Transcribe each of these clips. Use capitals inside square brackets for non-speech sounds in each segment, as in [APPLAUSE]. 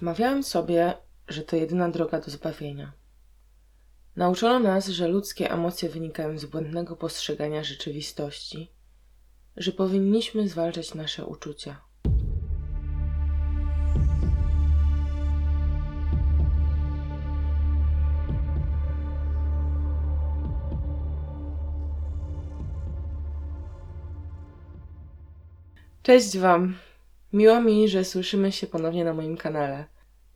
Wmawiałem sobie, że to jedyna droga do zbawienia. Nauczono nas, że ludzkie emocje wynikają z błędnego postrzegania rzeczywistości, że powinniśmy zwalczać nasze uczucia. Cześć Wam! Miło mi, że słyszymy się ponownie na moim kanale.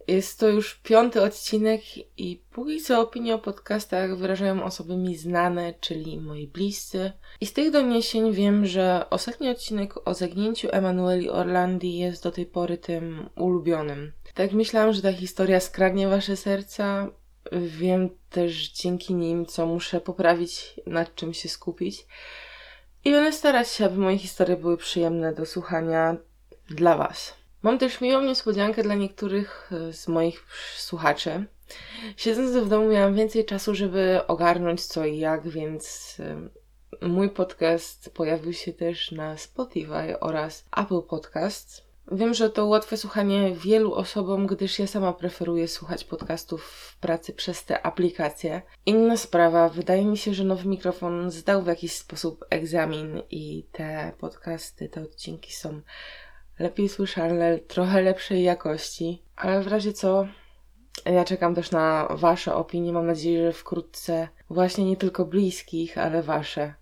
Jest to już piąty odcinek i póki co opinie o podcastach wyrażają osoby mi znane, czyli moi bliscy. I z tych doniesień wiem, że ostatni odcinek o zaginięciu Emanueli Orlandi jest do tej pory tym ulubionym. Tak myślałam, że ta historia skradnie wasze serca. Wiem też dzięki nim, co muszę poprawić, nad czym się skupić. I będę starać się, aby moje historie były przyjemne do słuchania dla Was. Mam też miłą niespodziankę dla niektórych e, z moich słuchaczy. Siedząc w domu miałam więcej czasu, żeby ogarnąć co i jak, więc e, mój podcast pojawił się też na Spotify oraz Apple Podcast. Wiem, że to ułatwia słuchanie wielu osobom, gdyż ja sama preferuję słuchać podcastów w pracy przez te aplikacje. Inna sprawa, wydaje mi się, że nowy mikrofon zdał w jakiś sposób egzamin i te podcasty, te odcinki są lepiej słyszalne, trochę lepszej jakości, ale w razie co, ja czekam też na Wasze opinie. Mam nadzieję, że wkrótce właśnie nie tylko bliskich, ale Wasze.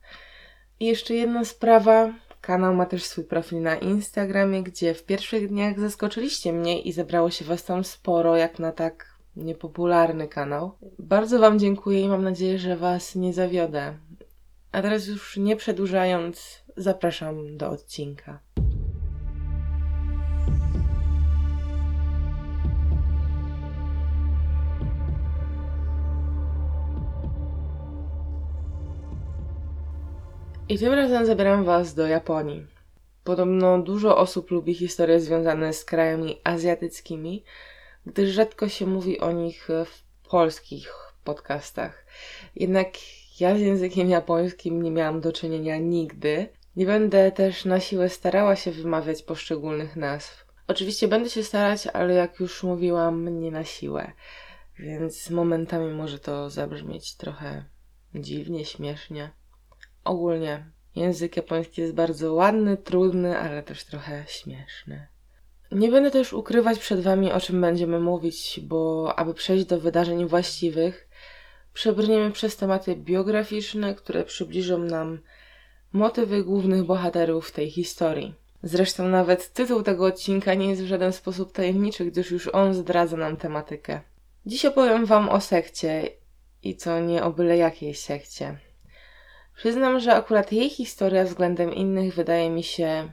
I jeszcze jedna sprawa. Kanał ma też swój profil na Instagramie, gdzie w pierwszych dniach zaskoczyliście mnie i zebrało się Was tam sporo, jak na tak niepopularny kanał. Bardzo Wam dziękuję i mam nadzieję, że Was nie zawiodę. A teraz już nie przedłużając, zapraszam do odcinka. I tym razem zabieram Was do Japonii. Podobno dużo osób lubi historie związane z krajami azjatyckimi, gdyż rzadko się mówi o nich w polskich podcastach. Jednak ja z językiem japońskim nie miałam do czynienia nigdy. Nie będę też na siłę starała się wymawiać poszczególnych nazw. Oczywiście będę się starać, ale jak już mówiłam, nie na siłę. Więc momentami może to zabrzmieć trochę dziwnie, śmiesznie. Ogólnie język japoński jest bardzo ładny, trudny, ale też trochę śmieszny. Nie będę też ukrywać przed Wami, o czym będziemy mówić, bo aby przejść do wydarzeń właściwych, przebrniemy przez tematy biograficzne, które przybliżą nam motywy głównych bohaterów tej historii. Zresztą nawet tytuł tego odcinka nie jest w żaden sposób tajemniczy, gdyż już on zdradza nam tematykę. Dziś opowiem Wam o sekcie i to nie o byle jakiej sekcie. Przyznam, że akurat jej historia względem innych wydaje mi się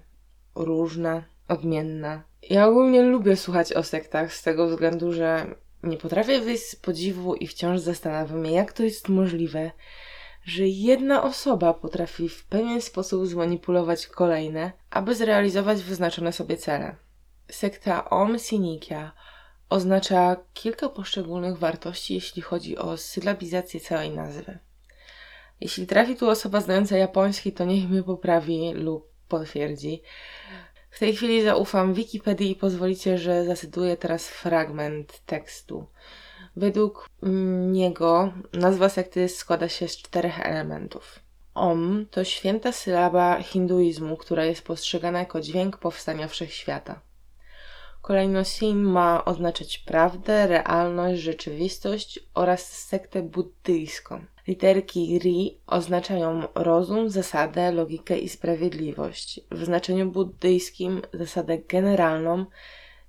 różna, odmienna. Ja ogólnie lubię słuchać o sektach z tego względu, że nie potrafię wyjść z podziwu i wciąż zastanawiam się, jak to jest możliwe, że jedna osoba potrafi w pewien sposób zmanipulować kolejne, aby zrealizować wyznaczone sobie cele. Sekta Om Sinikya oznacza kilka poszczególnych wartości, jeśli chodzi o sylabizację całej nazwy. Jeśli trafi tu osoba znająca japoński, to niech mnie poprawi lub potwierdzi. W tej chwili zaufam Wikipedii i pozwolicie, że zacytuję teraz fragment tekstu. Według niego nazwa sekty składa się z czterech elementów. Om to święta sylaba hinduizmu, która jest postrzegana jako dźwięk powstania wszechświata. Kolejno Sin ma oznaczać prawdę, realność, rzeczywistość oraz sektę buddyjską. Literki Ri oznaczają rozum, zasadę, logikę i sprawiedliwość. W znaczeniu buddyjskim zasadę generalną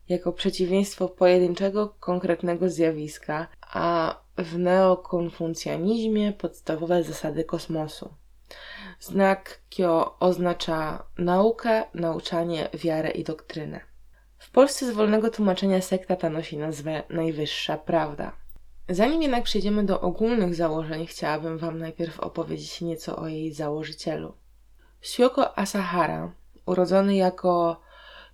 jako przeciwieństwo pojedynczego, konkretnego zjawiska, a w neokonfucjanizmie podstawowe zasady kosmosu. Znak Kyo oznacza naukę, nauczanie, wiarę i doktrynę. W Polsce z wolnego tłumaczenia sekta ta nosi nazwę Najwyższa Prawda. Zanim jednak przejdziemy do ogólnych założeń, chciałabym Wam najpierw opowiedzieć nieco o jej założycielu. Shyoko Asahara, urodzony jako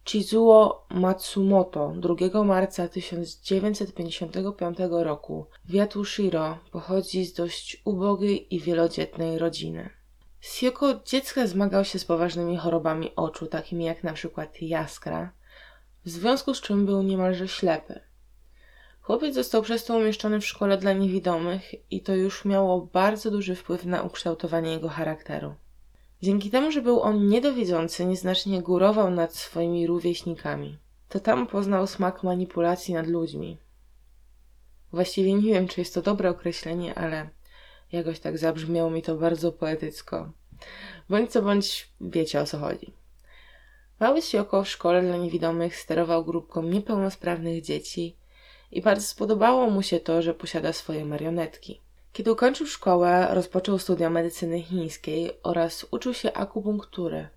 Chizuo Matsumoto 2 marca 1955 roku w Yatushiro pochodzi z dość ubogiej i wielodzietnej rodziny. Shyoko dziecka zmagał się z poważnymi chorobami oczu, takimi jak na przykład jaskra, w związku z czym był niemalże ślepy. Chłopiec został przez to umieszczony w szkole dla niewidomych i to już miało bardzo duży wpływ na ukształtowanie jego charakteru. Dzięki temu, że był on niedowidzący, nieznacznie górował nad swoimi rówieśnikami. To tam poznał smak manipulacji nad ludźmi. Właściwie nie wiem, czy jest to dobre określenie, ale jakoś tak zabrzmiało mi to bardzo poetycko. Bądź co bądź wiecie o co chodzi. Mały Sioko w szkole dla niewidomych sterował grupką niepełnosprawnych dzieci i bardzo spodobało mu się to, że posiada swoje marionetki. Kiedy ukończył szkołę, rozpoczął studia medycyny chińskiej oraz uczył się akupunktury.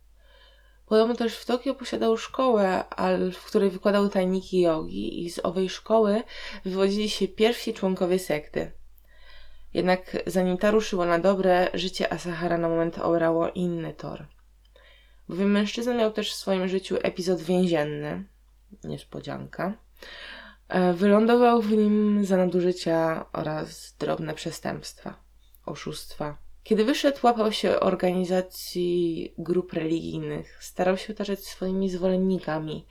Podobno też w Tokio posiadał szkołę, w której wykładał tajniki jogi i z owej szkoły wywodzili się pierwsi członkowie sekty. Jednak zanim ta ruszyła na dobre, życie Asahara na moment obrało inny tor. Bowiem mężczyzna miał też w swoim życiu epizod więzienny, niespodzianka, wylądował w nim za nadużycia oraz drobne przestępstwa, oszustwa. Kiedy wyszedł, łapał się organizacji grup religijnych, starał się otaczać swoimi zwolennikami,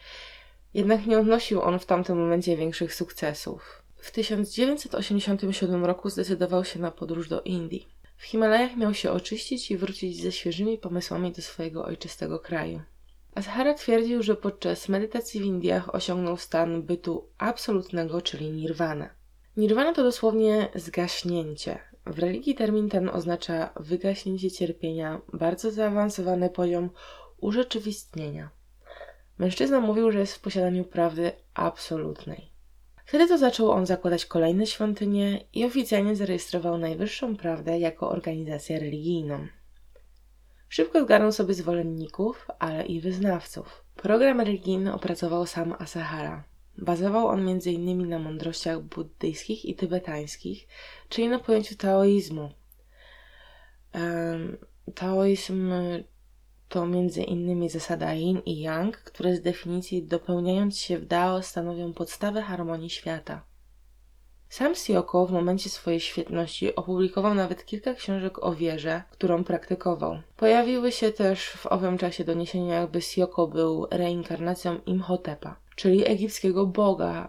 jednak nie odnosił on w tamtym momencie większych sukcesów. W 1987 roku zdecydował się na podróż do Indii. W Himalajach miał się oczyścić i wrócić ze świeżymi pomysłami do swojego ojczystego kraju. Ashara twierdził, że podczas medytacji w Indiach osiągnął stan bytu absolutnego, czyli nirvana. Nirvana to dosłownie zgaśnięcie. W religii termin ten oznacza wygaśnięcie cierpienia, bardzo zaawansowany poziom urzeczywistnienia. Mężczyzna mówił, że jest w posiadaniu prawdy absolutnej. Wtedy to zaczął on zakładać kolejne świątynie i oficjalnie zarejestrował Najwyższą Prawdę jako organizację religijną. Szybko zgarnął sobie zwolenników, ale i wyznawców. Program religijny opracował sam Asahara. Bazował on m.in. na mądrościach buddyjskich i tybetańskich, czyli na pojęciu taoizmu. Taoizm to m.in. zasada yin i yang, które z definicji dopełniając się w Dao stanowią podstawę harmonii świata. Sam Sioko w momencie swojej świetności opublikował nawet kilka książek o wierze, którą praktykował. Pojawiły się też w owym czasie doniesienia, jakby Sioko był reinkarnacją Imhotepa, czyli egipskiego boga.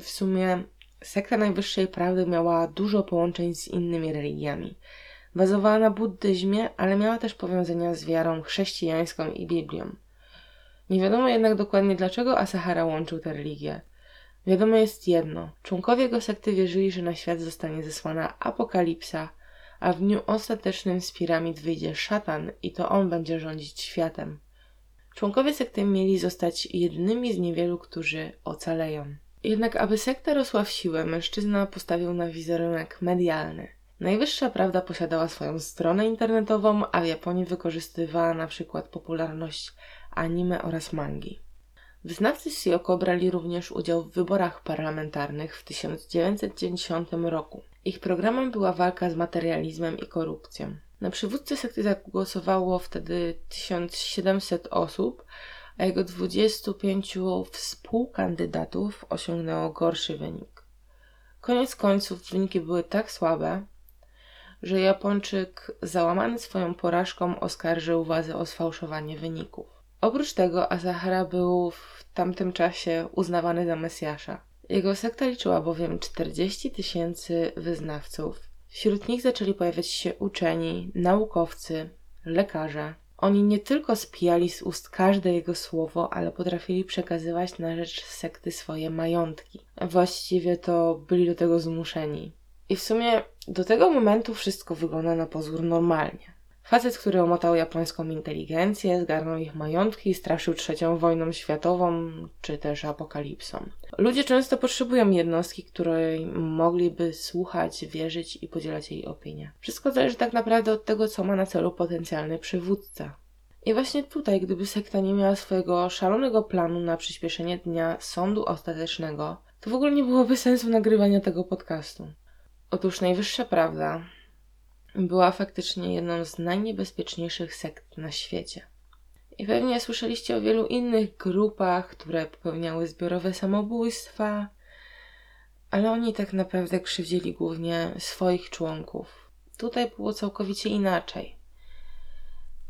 W sumie sekta najwyższej prawdy miała dużo połączeń z innymi religiami. Bazowała na buddyzmie, ale miała też powiązania z wiarą chrześcijańską i Biblią. Nie wiadomo jednak dokładnie dlaczego Asahara łączył te religie. Wiadomo jest jedno: członkowie jego sekty wierzyli, że na świat zostanie zesłana apokalipsa, a w dniu ostatecznym z piramid wyjdzie szatan i to on będzie rządzić światem. Członkowie sekty mieli zostać jednymi z niewielu, którzy ocaleją. Jednak, aby sekta rosła w siłę, mężczyzna postawił na wizerunek medialny. Najwyższa prawda posiadała swoją stronę internetową, a w Japonii wykorzystywała na przykład popularność anime oraz mangi. Wyznawcy Sioko brali również udział w wyborach parlamentarnych w 1990 roku. Ich programem była walka z materializmem i korupcją. Na przywódcę sekty zagłosowało wtedy 1700 osób, a jego 25 współkandydatów osiągnęło gorszy wynik. Koniec końców wyniki były tak słabe, że Japończyk załamany swoją porażką oskarżył władzę o sfałszowanie wyników. Oprócz tego Asahara był w tamtym czasie uznawany za Mesjasza. Jego sekta liczyła bowiem 40 tysięcy wyznawców. Wśród nich zaczęli pojawiać się uczeni, naukowcy, lekarze. Oni nie tylko spijali z ust każde jego słowo, ale potrafili przekazywać na rzecz sekty swoje majątki. Właściwie to byli do tego zmuszeni. I w sumie do tego momentu wszystko wygląda na pozór normalnie. Facet, który omotał japońską inteligencję, zgarnął ich majątki i straszył trzecią wojną światową, czy też apokalipsą. Ludzie często potrzebują jednostki, której mogliby słuchać, wierzyć i podzielać jej opinie. Wszystko zależy tak naprawdę od tego, co ma na celu potencjalny przywódca. I właśnie tutaj, gdyby sekta nie miała swojego szalonego planu na przyspieszenie dnia sądu ostatecznego, to w ogóle nie byłoby sensu nagrywania tego podcastu. Otóż najwyższa prawda była faktycznie jedną z najniebezpieczniejszych sekt na świecie. I pewnie słyszeliście o wielu innych grupach, które popełniały zbiorowe samobójstwa, ale oni tak naprawdę krzywdzili głównie swoich członków. Tutaj było całkowicie inaczej.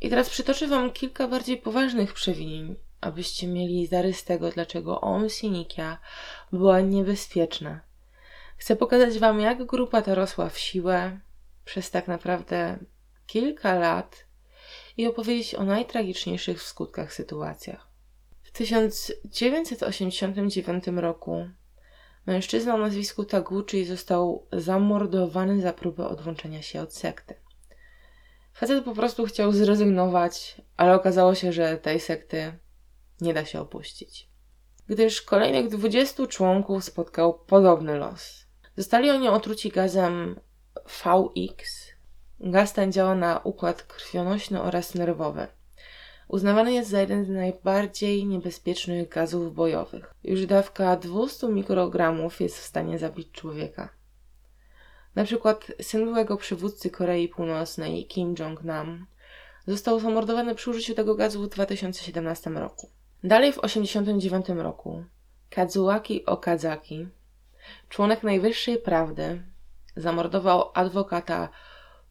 I teraz przytoczę Wam kilka bardziej poważnych przewinień, abyście mieli zarys tego, dlaczego Om Sinikia była niebezpieczna Chcę pokazać Wam, jak grupa ta rosła w siłę przez tak naprawdę kilka lat i opowiedzieć o najtragiczniejszych w skutkach sytuacjach. W 1989 roku mężczyzna o nazwisku Taguchi został zamordowany za próbę odłączenia się od sekty. Facet po prostu chciał zrezygnować, ale okazało się, że tej sekty nie da się opuścić. Gdyż kolejnych 20 członków spotkał podobny los. Zostali oni otruci gazem VX. Gaz ten działa na układ krwionośny oraz nerwowy. Uznawany jest za jeden z najbardziej niebezpiecznych gazów bojowych. Już dawka 200 mikrogramów jest w stanie zabić człowieka. Na przykład syn byłego przywódcy Korei Północnej, Kim Jong-nam, został zamordowany przy użyciu tego gazu w 2017 roku. Dalej w 1989 roku Kazuaki Okazaki, członek Najwyższej Prawdy, zamordował adwokata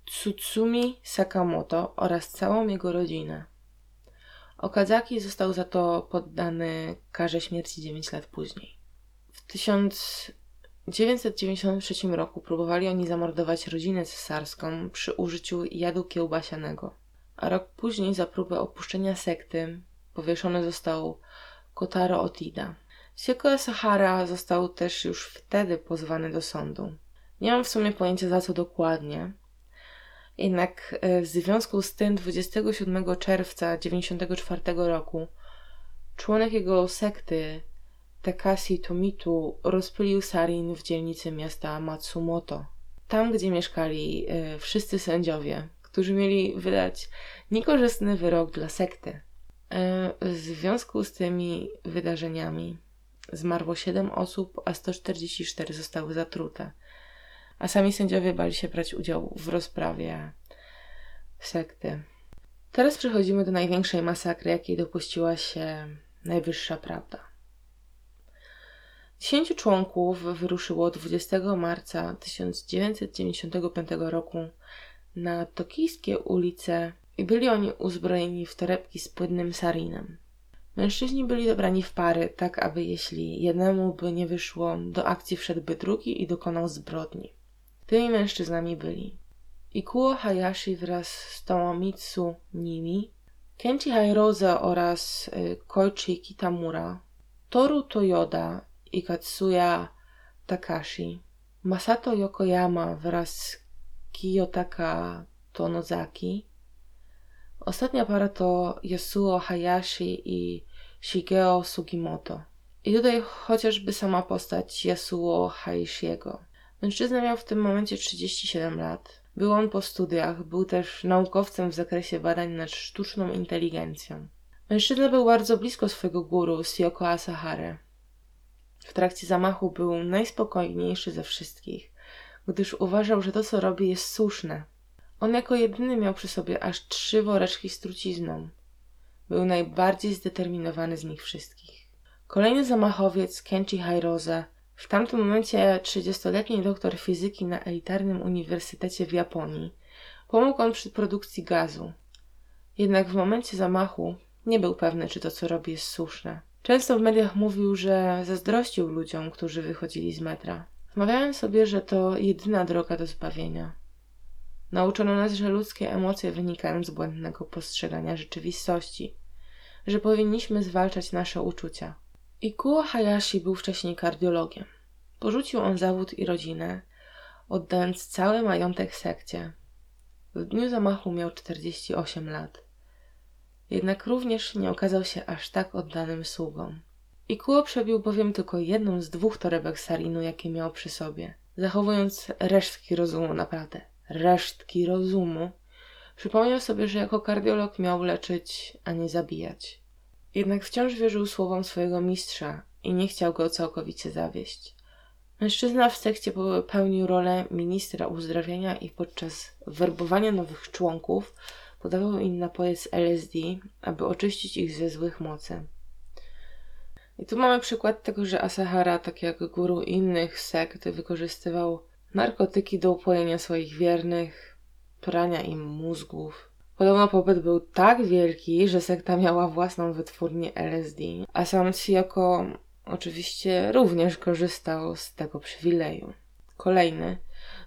Tsutsumi Sakamoto oraz całą jego rodzinę. Okazaki został za to poddany karze śmierci 9 lat później. W 1993 roku próbowali oni zamordować rodzinę cesarską przy użyciu jadu kiełbasianego, a rok później za próbę opuszczenia sekty powieszony został Kotaro Otida. Sieko Sahara został też już wtedy pozwany do sądu. Nie mam w sumie pojęcia za co dokładnie, jednak e, w związku z tym 27 czerwca 1994 roku członek jego sekty Takashi Tomitu rozpylił sarin w dzielnicy miasta Matsumoto. Tam, gdzie mieszkali e, wszyscy sędziowie, którzy mieli wydać niekorzystny wyrok dla sekty. E, w związku z tymi wydarzeniami zmarło 7 osób, a 144 zostały zatrute. A sami sędziowie bali się brać udział w rozprawie sekty. Teraz przechodzimy do największej masakry, jakiej dopuściła się Najwyższa Prawda. Dziesięciu członków wyruszyło 20 marca 1995 roku na tokijskie ulice i byli oni uzbrojeni w torebki z płynnym sarinem. Mężczyźni byli dobrani w pary, tak aby jeśli jednemu by nie wyszło, do akcji wszedłby drugi i dokonał zbrodni. Tymi mężczyznami byli Ikuo Hayashi wraz z Tomomitsu Nimi, Kenji Hairoza oraz y, Koichi Kitamura, Toru Toyoda i Katsuya Takashi, Masato Yokoyama wraz z Kiyotaka Tonozaki, Ostatnia para to Yasuo Hayashi i Shigeo Sugimoto. I tutaj chociażby sama postać Yasuo Hayashiego. Mężczyzna miał w tym momencie 37 lat. Był on po studiach, był też naukowcem w zakresie badań nad sztuczną inteligencją. Mężczyzna był bardzo blisko swojego guru, Sioko Asahare. W trakcie zamachu był najspokojniejszy ze wszystkich, gdyż uważał, że to co robi jest słuszne. On jako jedyny miał przy sobie aż trzy woreczki z trucizną. Był najbardziej zdeterminowany z nich wszystkich. Kolejny zamachowiec, Kenji Hairoza, w tamtym momencie 30-letni doktor fizyki na elitarnym uniwersytecie w Japonii, pomógł on przy produkcji gazu. Jednak w momencie zamachu nie był pewny, czy to, co robi, jest słuszne. Często w mediach mówił, że zazdrościł ludziom, którzy wychodzili z metra. Wmawiałem sobie, że to jedyna droga do zbawienia. Nauczono nas, że ludzkie emocje wynikają z błędnego postrzegania rzeczywistości, że powinniśmy zwalczać nasze uczucia. Ikuo Hayashi był wcześniej kardiologiem. Porzucił on zawód i rodzinę, oddając cały majątek sekcie. W dniu zamachu miał 48 lat. Jednak również nie okazał się aż tak oddanym sługą. Ikuo przebił bowiem tylko jedną z dwóch torebek sarinu, jakie miał przy sobie, zachowując resztki rozumu naprawdę resztki rozumu, przypomniał sobie, że jako kardiolog miał leczyć, a nie zabijać. Jednak wciąż wierzył słowom swojego mistrza i nie chciał go całkowicie zawieść. Mężczyzna w sekcie pełnił rolę ministra uzdrawiania i podczas werbowania nowych członków podawał im napoje z LSD, aby oczyścić ich ze złych mocy. I tu mamy przykład tego, że Asahara, tak jak guru innych sekt, wykorzystywał narkotyki do upojenia swoich wiernych, prania im mózgów. Podobno popyt był tak wielki, że sekta miała własną wytwórnię LSD, a sam Siyoko oczywiście również korzystał z tego przywileju. Kolejny.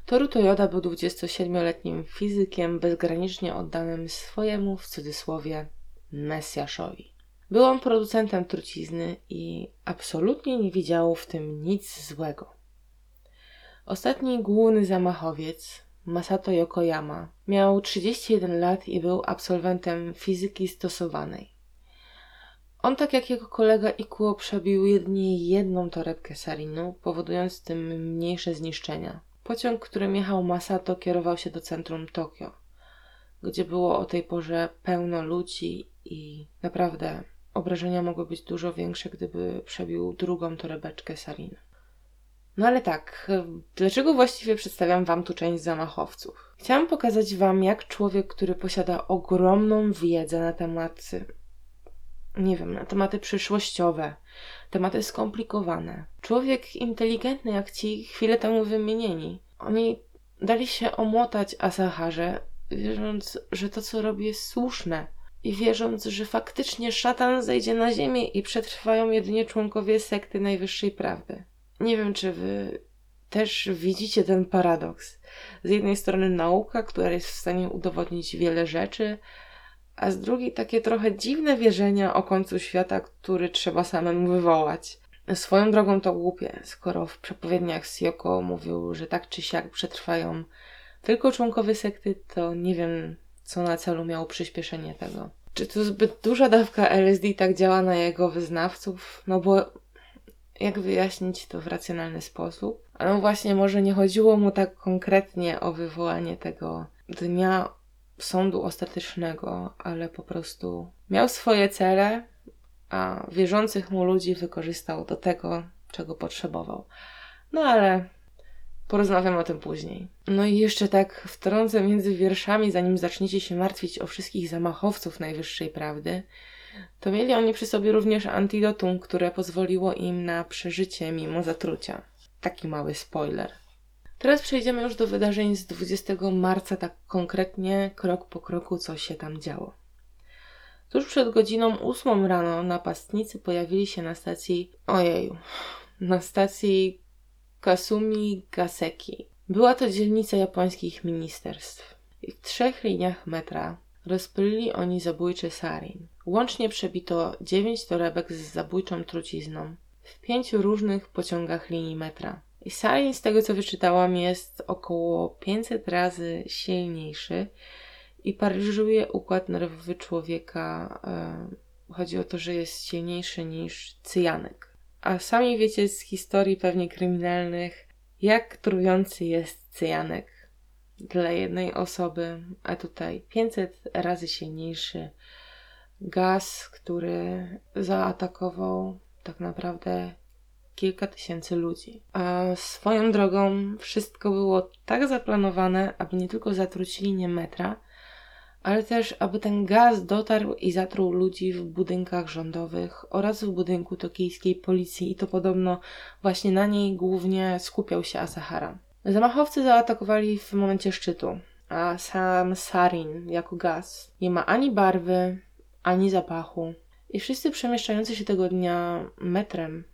Toru Toyoda był 27-letnim fizykiem bezgranicznie oddanym swojemu, w cudzysłowie, Mesjaszowi. Był on producentem trucizny i absolutnie nie widział w tym nic złego. Ostatni główny zamachowiec, Masato Yokoyama, miał 31 lat i był absolwentem fizyki stosowanej. On, tak jak jego kolega Ikuo, przebił jedynie jedną torebkę sarinu, powodując tym mniejsze zniszczenia. Pociąg, którym jechał Masato, kierował się do centrum Tokio, gdzie było o tej porze pełno ludzi i naprawdę obrażenia mogły być dużo większe, gdyby przebił drugą torebeczkę sarinu. No ale tak, dlaczego właściwie przedstawiam Wam tu część zamachowców? Chciałam pokazać Wam, jak człowiek, który posiada ogromną wiedzę na tematy, nie wiem, na tematy przyszłościowe, tematy skomplikowane, człowiek inteligentny jak ci chwilę temu wymienieni, oni dali się omłotać Asaharze, wierząc, że to, co robi, jest słuszne i wierząc, że faktycznie szatan zejdzie na ziemię i przetrwają jedynie członkowie sekty najwyższej prawdy. Nie wiem, czy wy też widzicie ten paradoks. Z jednej strony nauka, która jest w stanie udowodnić wiele rzeczy, a z drugiej takie trochę dziwne wierzenia o końcu świata, który trzeba samemu wywołać. Swoją drogą to głupie, skoro w przepowiedniach Sioko mówił, że tak czy siak przetrwają tylko członkowie sekty, to nie wiem, co na celu miało przyspieszenie tego. Czy to zbyt duża dawka LSD tak działa na jego wyznawców? No bo jak wyjaśnić to w racjonalny sposób? No właśnie, może nie chodziło mu tak konkretnie o wywołanie tego dnia sądu ostatecznego, ale po prostu miał swoje cele, a wierzących mu ludzi wykorzystał do tego, czego potrzebował. No ale porozmawiam o tym później. No i jeszcze tak wtrącę między wierszami, zanim zaczniecie się martwić o wszystkich zamachowców najwyższej prawdy, to mieli oni przy sobie również antidotum, które pozwoliło im na przeżycie mimo zatrucia. Taki mały spoiler. Teraz przejdziemy już do wydarzeń z 20 marca, tak konkretnie, krok po kroku, co się tam działo. Tuż przed godziną 8 rano napastnicy pojawili się na stacji, ojeju, na stacji Kasumi Gaseki. Była to dzielnica japońskich ministerstw. W trzech liniach metra rozpylili oni zabójczy sarin. Łącznie przebito dziewięć torebek z zabójczą trucizną w pięciu różnych pociągach linii metra. I sarin, z tego co wyczytałam, jest około 500 razy silniejszy i paryżuje układ nerwowy człowieka. E, chodzi o to, że jest silniejszy niż cyjanek. A sami wiecie z historii pewnie kryminalnych, jak trujący jest cyjanek dla jednej osoby, a tutaj 500 razy silniejszy gaz, który zaatakował tak naprawdę kilka tysięcy ludzi. A swoją drogą wszystko było tak zaplanowane, aby nie tylko zatruć linię metra, ale też aby ten gaz dotarł i zatruł ludzi w budynkach rządowych oraz w budynku tokijskiej policji i to podobno właśnie na niej głównie skupiał się Asahara. Zamachowcy zaatakowali w momencie szczytu, a sam sarin jako gaz nie ma ani barwy, ani zapachu. I wszyscy przemieszczający się tego dnia metrem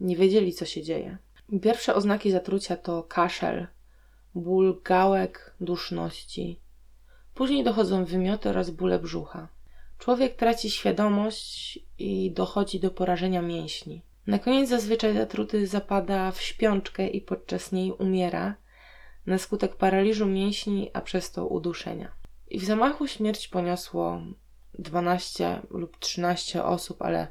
nie wiedzieli, co się dzieje. Pierwsze oznaki zatrucia to kaszel, ból gałek, duszności. Później dochodzą wymioty oraz bóle brzucha. Człowiek traci świadomość i dochodzi do porażenia mięśni. Na koniec zazwyczaj zatruty zapada w śpiączkę i podczas niej umiera na skutek paraliżu mięśni, a przez to uduszenia. I w zamachu śmierć poniosło 12 lub 13 osób, ale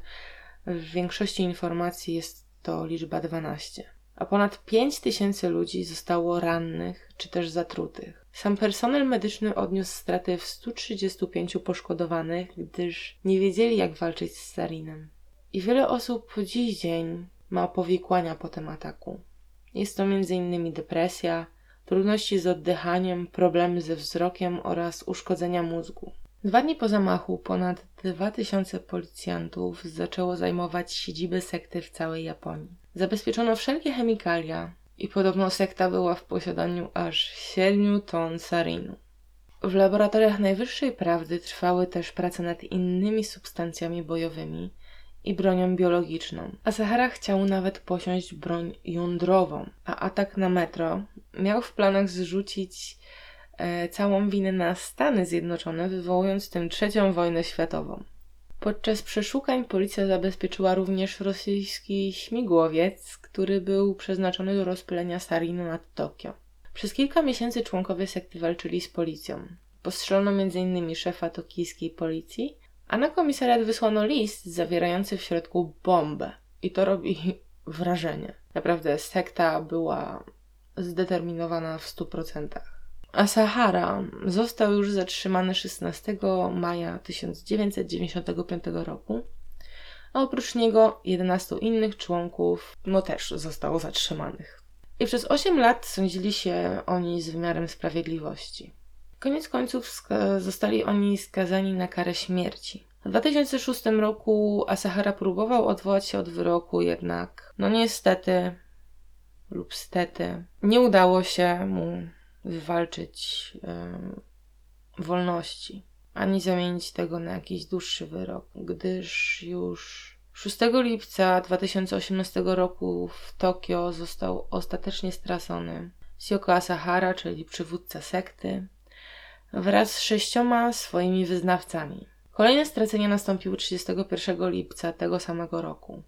w większości informacji jest to liczba 12. A ponad 5 tysięcy ludzi zostało rannych czy też zatrutych. Sam personel medyczny odniósł straty w 135 poszkodowanych, gdyż nie wiedzieli jak walczyć z sarinem. I wiele osób po dziś dzień ma powikłania po tym ataku. Jest to m.in. depresja, trudności z oddychaniem, problemy ze wzrokiem oraz uszkodzenia mózgu. Dwa dni po zamachu ponad 2000 policjantów zaczęło zajmować siedziby sekty w całej Japonii. Zabezpieczono wszelkie chemikalia i podobno sekta była w posiadaniu aż 7 ton sarinu. W laboratoriach najwyższej prawdy trwały też prace nad innymi substancjami bojowymi i bronią biologiczną. Asahara chciał nawet posiąść broń jądrową, a atak na metro miał w planach zrzucić całą winę na Stany Zjednoczone, wywołując tym trzecią wojnę światową. Podczas przeszukań policja zabezpieczyła również rosyjski śmigłowiec, który był przeznaczony do rozpylenia sarinu nad Tokio. Przez kilka miesięcy członkowie sekty walczyli z policją. Postrzelono m.in. szefa tokijskiej policji, a na komisariat wysłano list zawierający w środku bombę. I to robi wrażenie. Naprawdę sekta była zdeterminowana w 100%. A Sahara został już zatrzymany 16 maja 1995 roku, a oprócz niego 11 innych członków no też zostało zatrzymanych. I przez 8 lat sądzili się oni z wymiarem sprawiedliwości. Koniec końców zostali oni skazani na karę śmierci. W 2006 roku Asahara próbował odwołać się od wyroku, jednak no niestety lub stety nie udało się mu wywalczyć yy, wolności, ani zamienić tego na jakiś dłuższy wyrok, gdyż już 6 lipca 2018 roku w Tokio został ostatecznie stracony Sioko Asahara, czyli przywódca sekty, wraz z sześcioma swoimi wyznawcami. Kolejne stracenia nastąpiły 31 lipca tego samego roku.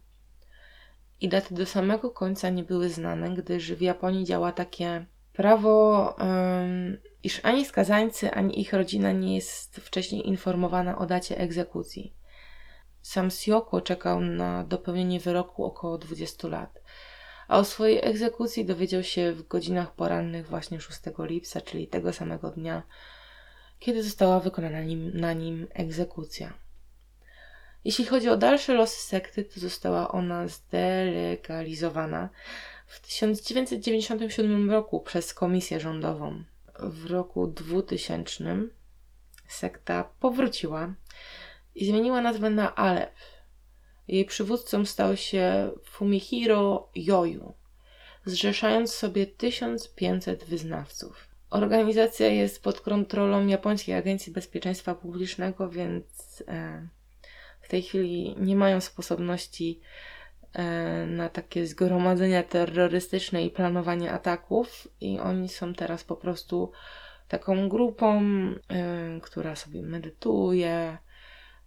I daty do samego końca nie były znane, gdyż w Japonii działa takie prawo, iż ani skazańcy, ani ich rodzina nie jest wcześniej informowana o dacie egzekucji. Sam Sioko czekał na dopełnienie wyroku około 20 lat, a o swojej egzekucji dowiedział się w godzinach porannych właśnie 6 lipca, czyli tego samego dnia, kiedy została wykonana nim, na nim egzekucja. Jeśli chodzi o dalsze losy sekty, to została ona zdelegalizowana w 1997 roku przez komisję rządową. W roku 2000 sekta powróciła i zmieniła nazwę na Alep. Jej przywódcą stał się Fumihiro Yoyu, zrzeszając sobie 1500 wyznawców. Organizacja jest pod kontrolą Japońskiej Agencji Bezpieczeństwa Publicznego, więc e, w tej chwili nie mają sposobności na takie zgromadzenia terrorystyczne i planowanie ataków, i oni są teraz po prostu taką grupą, e, która sobie medytuje,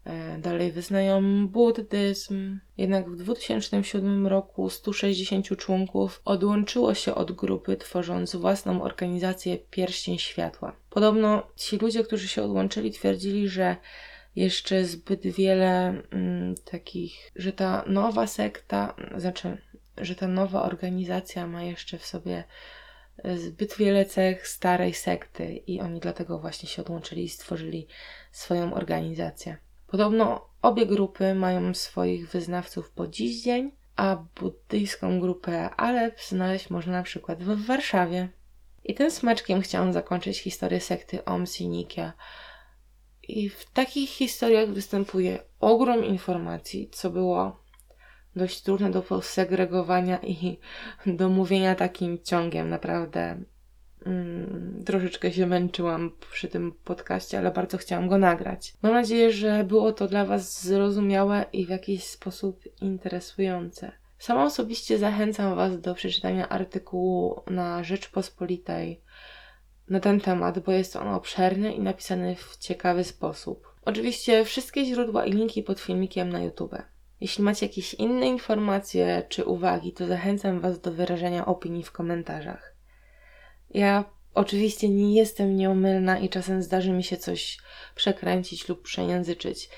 E, dalej wyznają buddyzm. Jednak w 2007 roku 160 członków odłączyło się od grupy, tworząc własną organizację Pierścień Światła. Podobno ci ludzie, którzy się odłączyli, twierdzili, że jeszcze zbyt wiele mm, takich, że ta nowa sekta, znaczy, że ta nowa organizacja ma jeszcze w sobie e, zbyt wiele cech starej sekty i oni dlatego właśnie się odłączyli i stworzyli swoją organizację. Podobno obie grupy mają swoich wyznawców po dziś dzień, a buddyjską grupę Alep znaleźć można na przykład w Warszawie. I tym smeczkiem chciałam zakończyć historię sekty Om Sinikia. I w takich historiach występuje ogrom informacji, co było dość trudne do posegregowania i [LAUGHS] do mówienia takim ciągiem. Naprawdę Mm, troszeczkę się męczyłam przy tym podcaście, ale bardzo chciałam go nagrać. Mam nadzieję, że było to dla Was zrozumiałe i w jakiś sposób interesujące. Sama osobiście zachęcam Was do przeczytania artykułu na Rzeczpospolitej na ten temat, bo jest on obszerny i napisany w ciekawy sposób. Oczywiście wszystkie źródła i linki pod filmikiem na YouTube. Jeśli macie jakieś inne informacje czy uwagi, to zachęcam Was do wyrażenia opinii w komentarzach. Ja oczywiście nie jestem nieomylna i czasem zdarzy mi się coś przekręcić lub przejęzyczyć.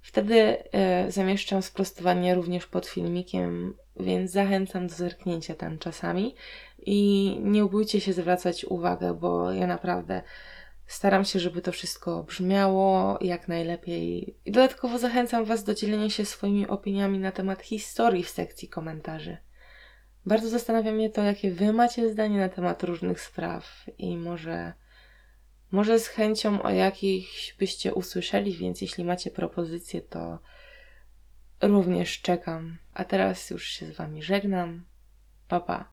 Wtedy e, zamieszczam sprostowanie również pod filmikiem, więc zachęcam do zerknięcia tam czasami i nie bójcie się zwracać uwagę, bo ja naprawdę staram się, żeby to wszystko brzmiało jak najlepiej. I dodatkowo zachęcam Was do dzielenia się swoimi opiniami na temat historii w sekcji komentarzy. Bardzo zastanawia mnie to, jakie wy macie zdanie na temat różnych spraw i może, może z chęcią o jakichś byście usłyszeli, więc jeśli macie propozycje, to również czekam. A teraz już się z wami żegnam. Pa, pa.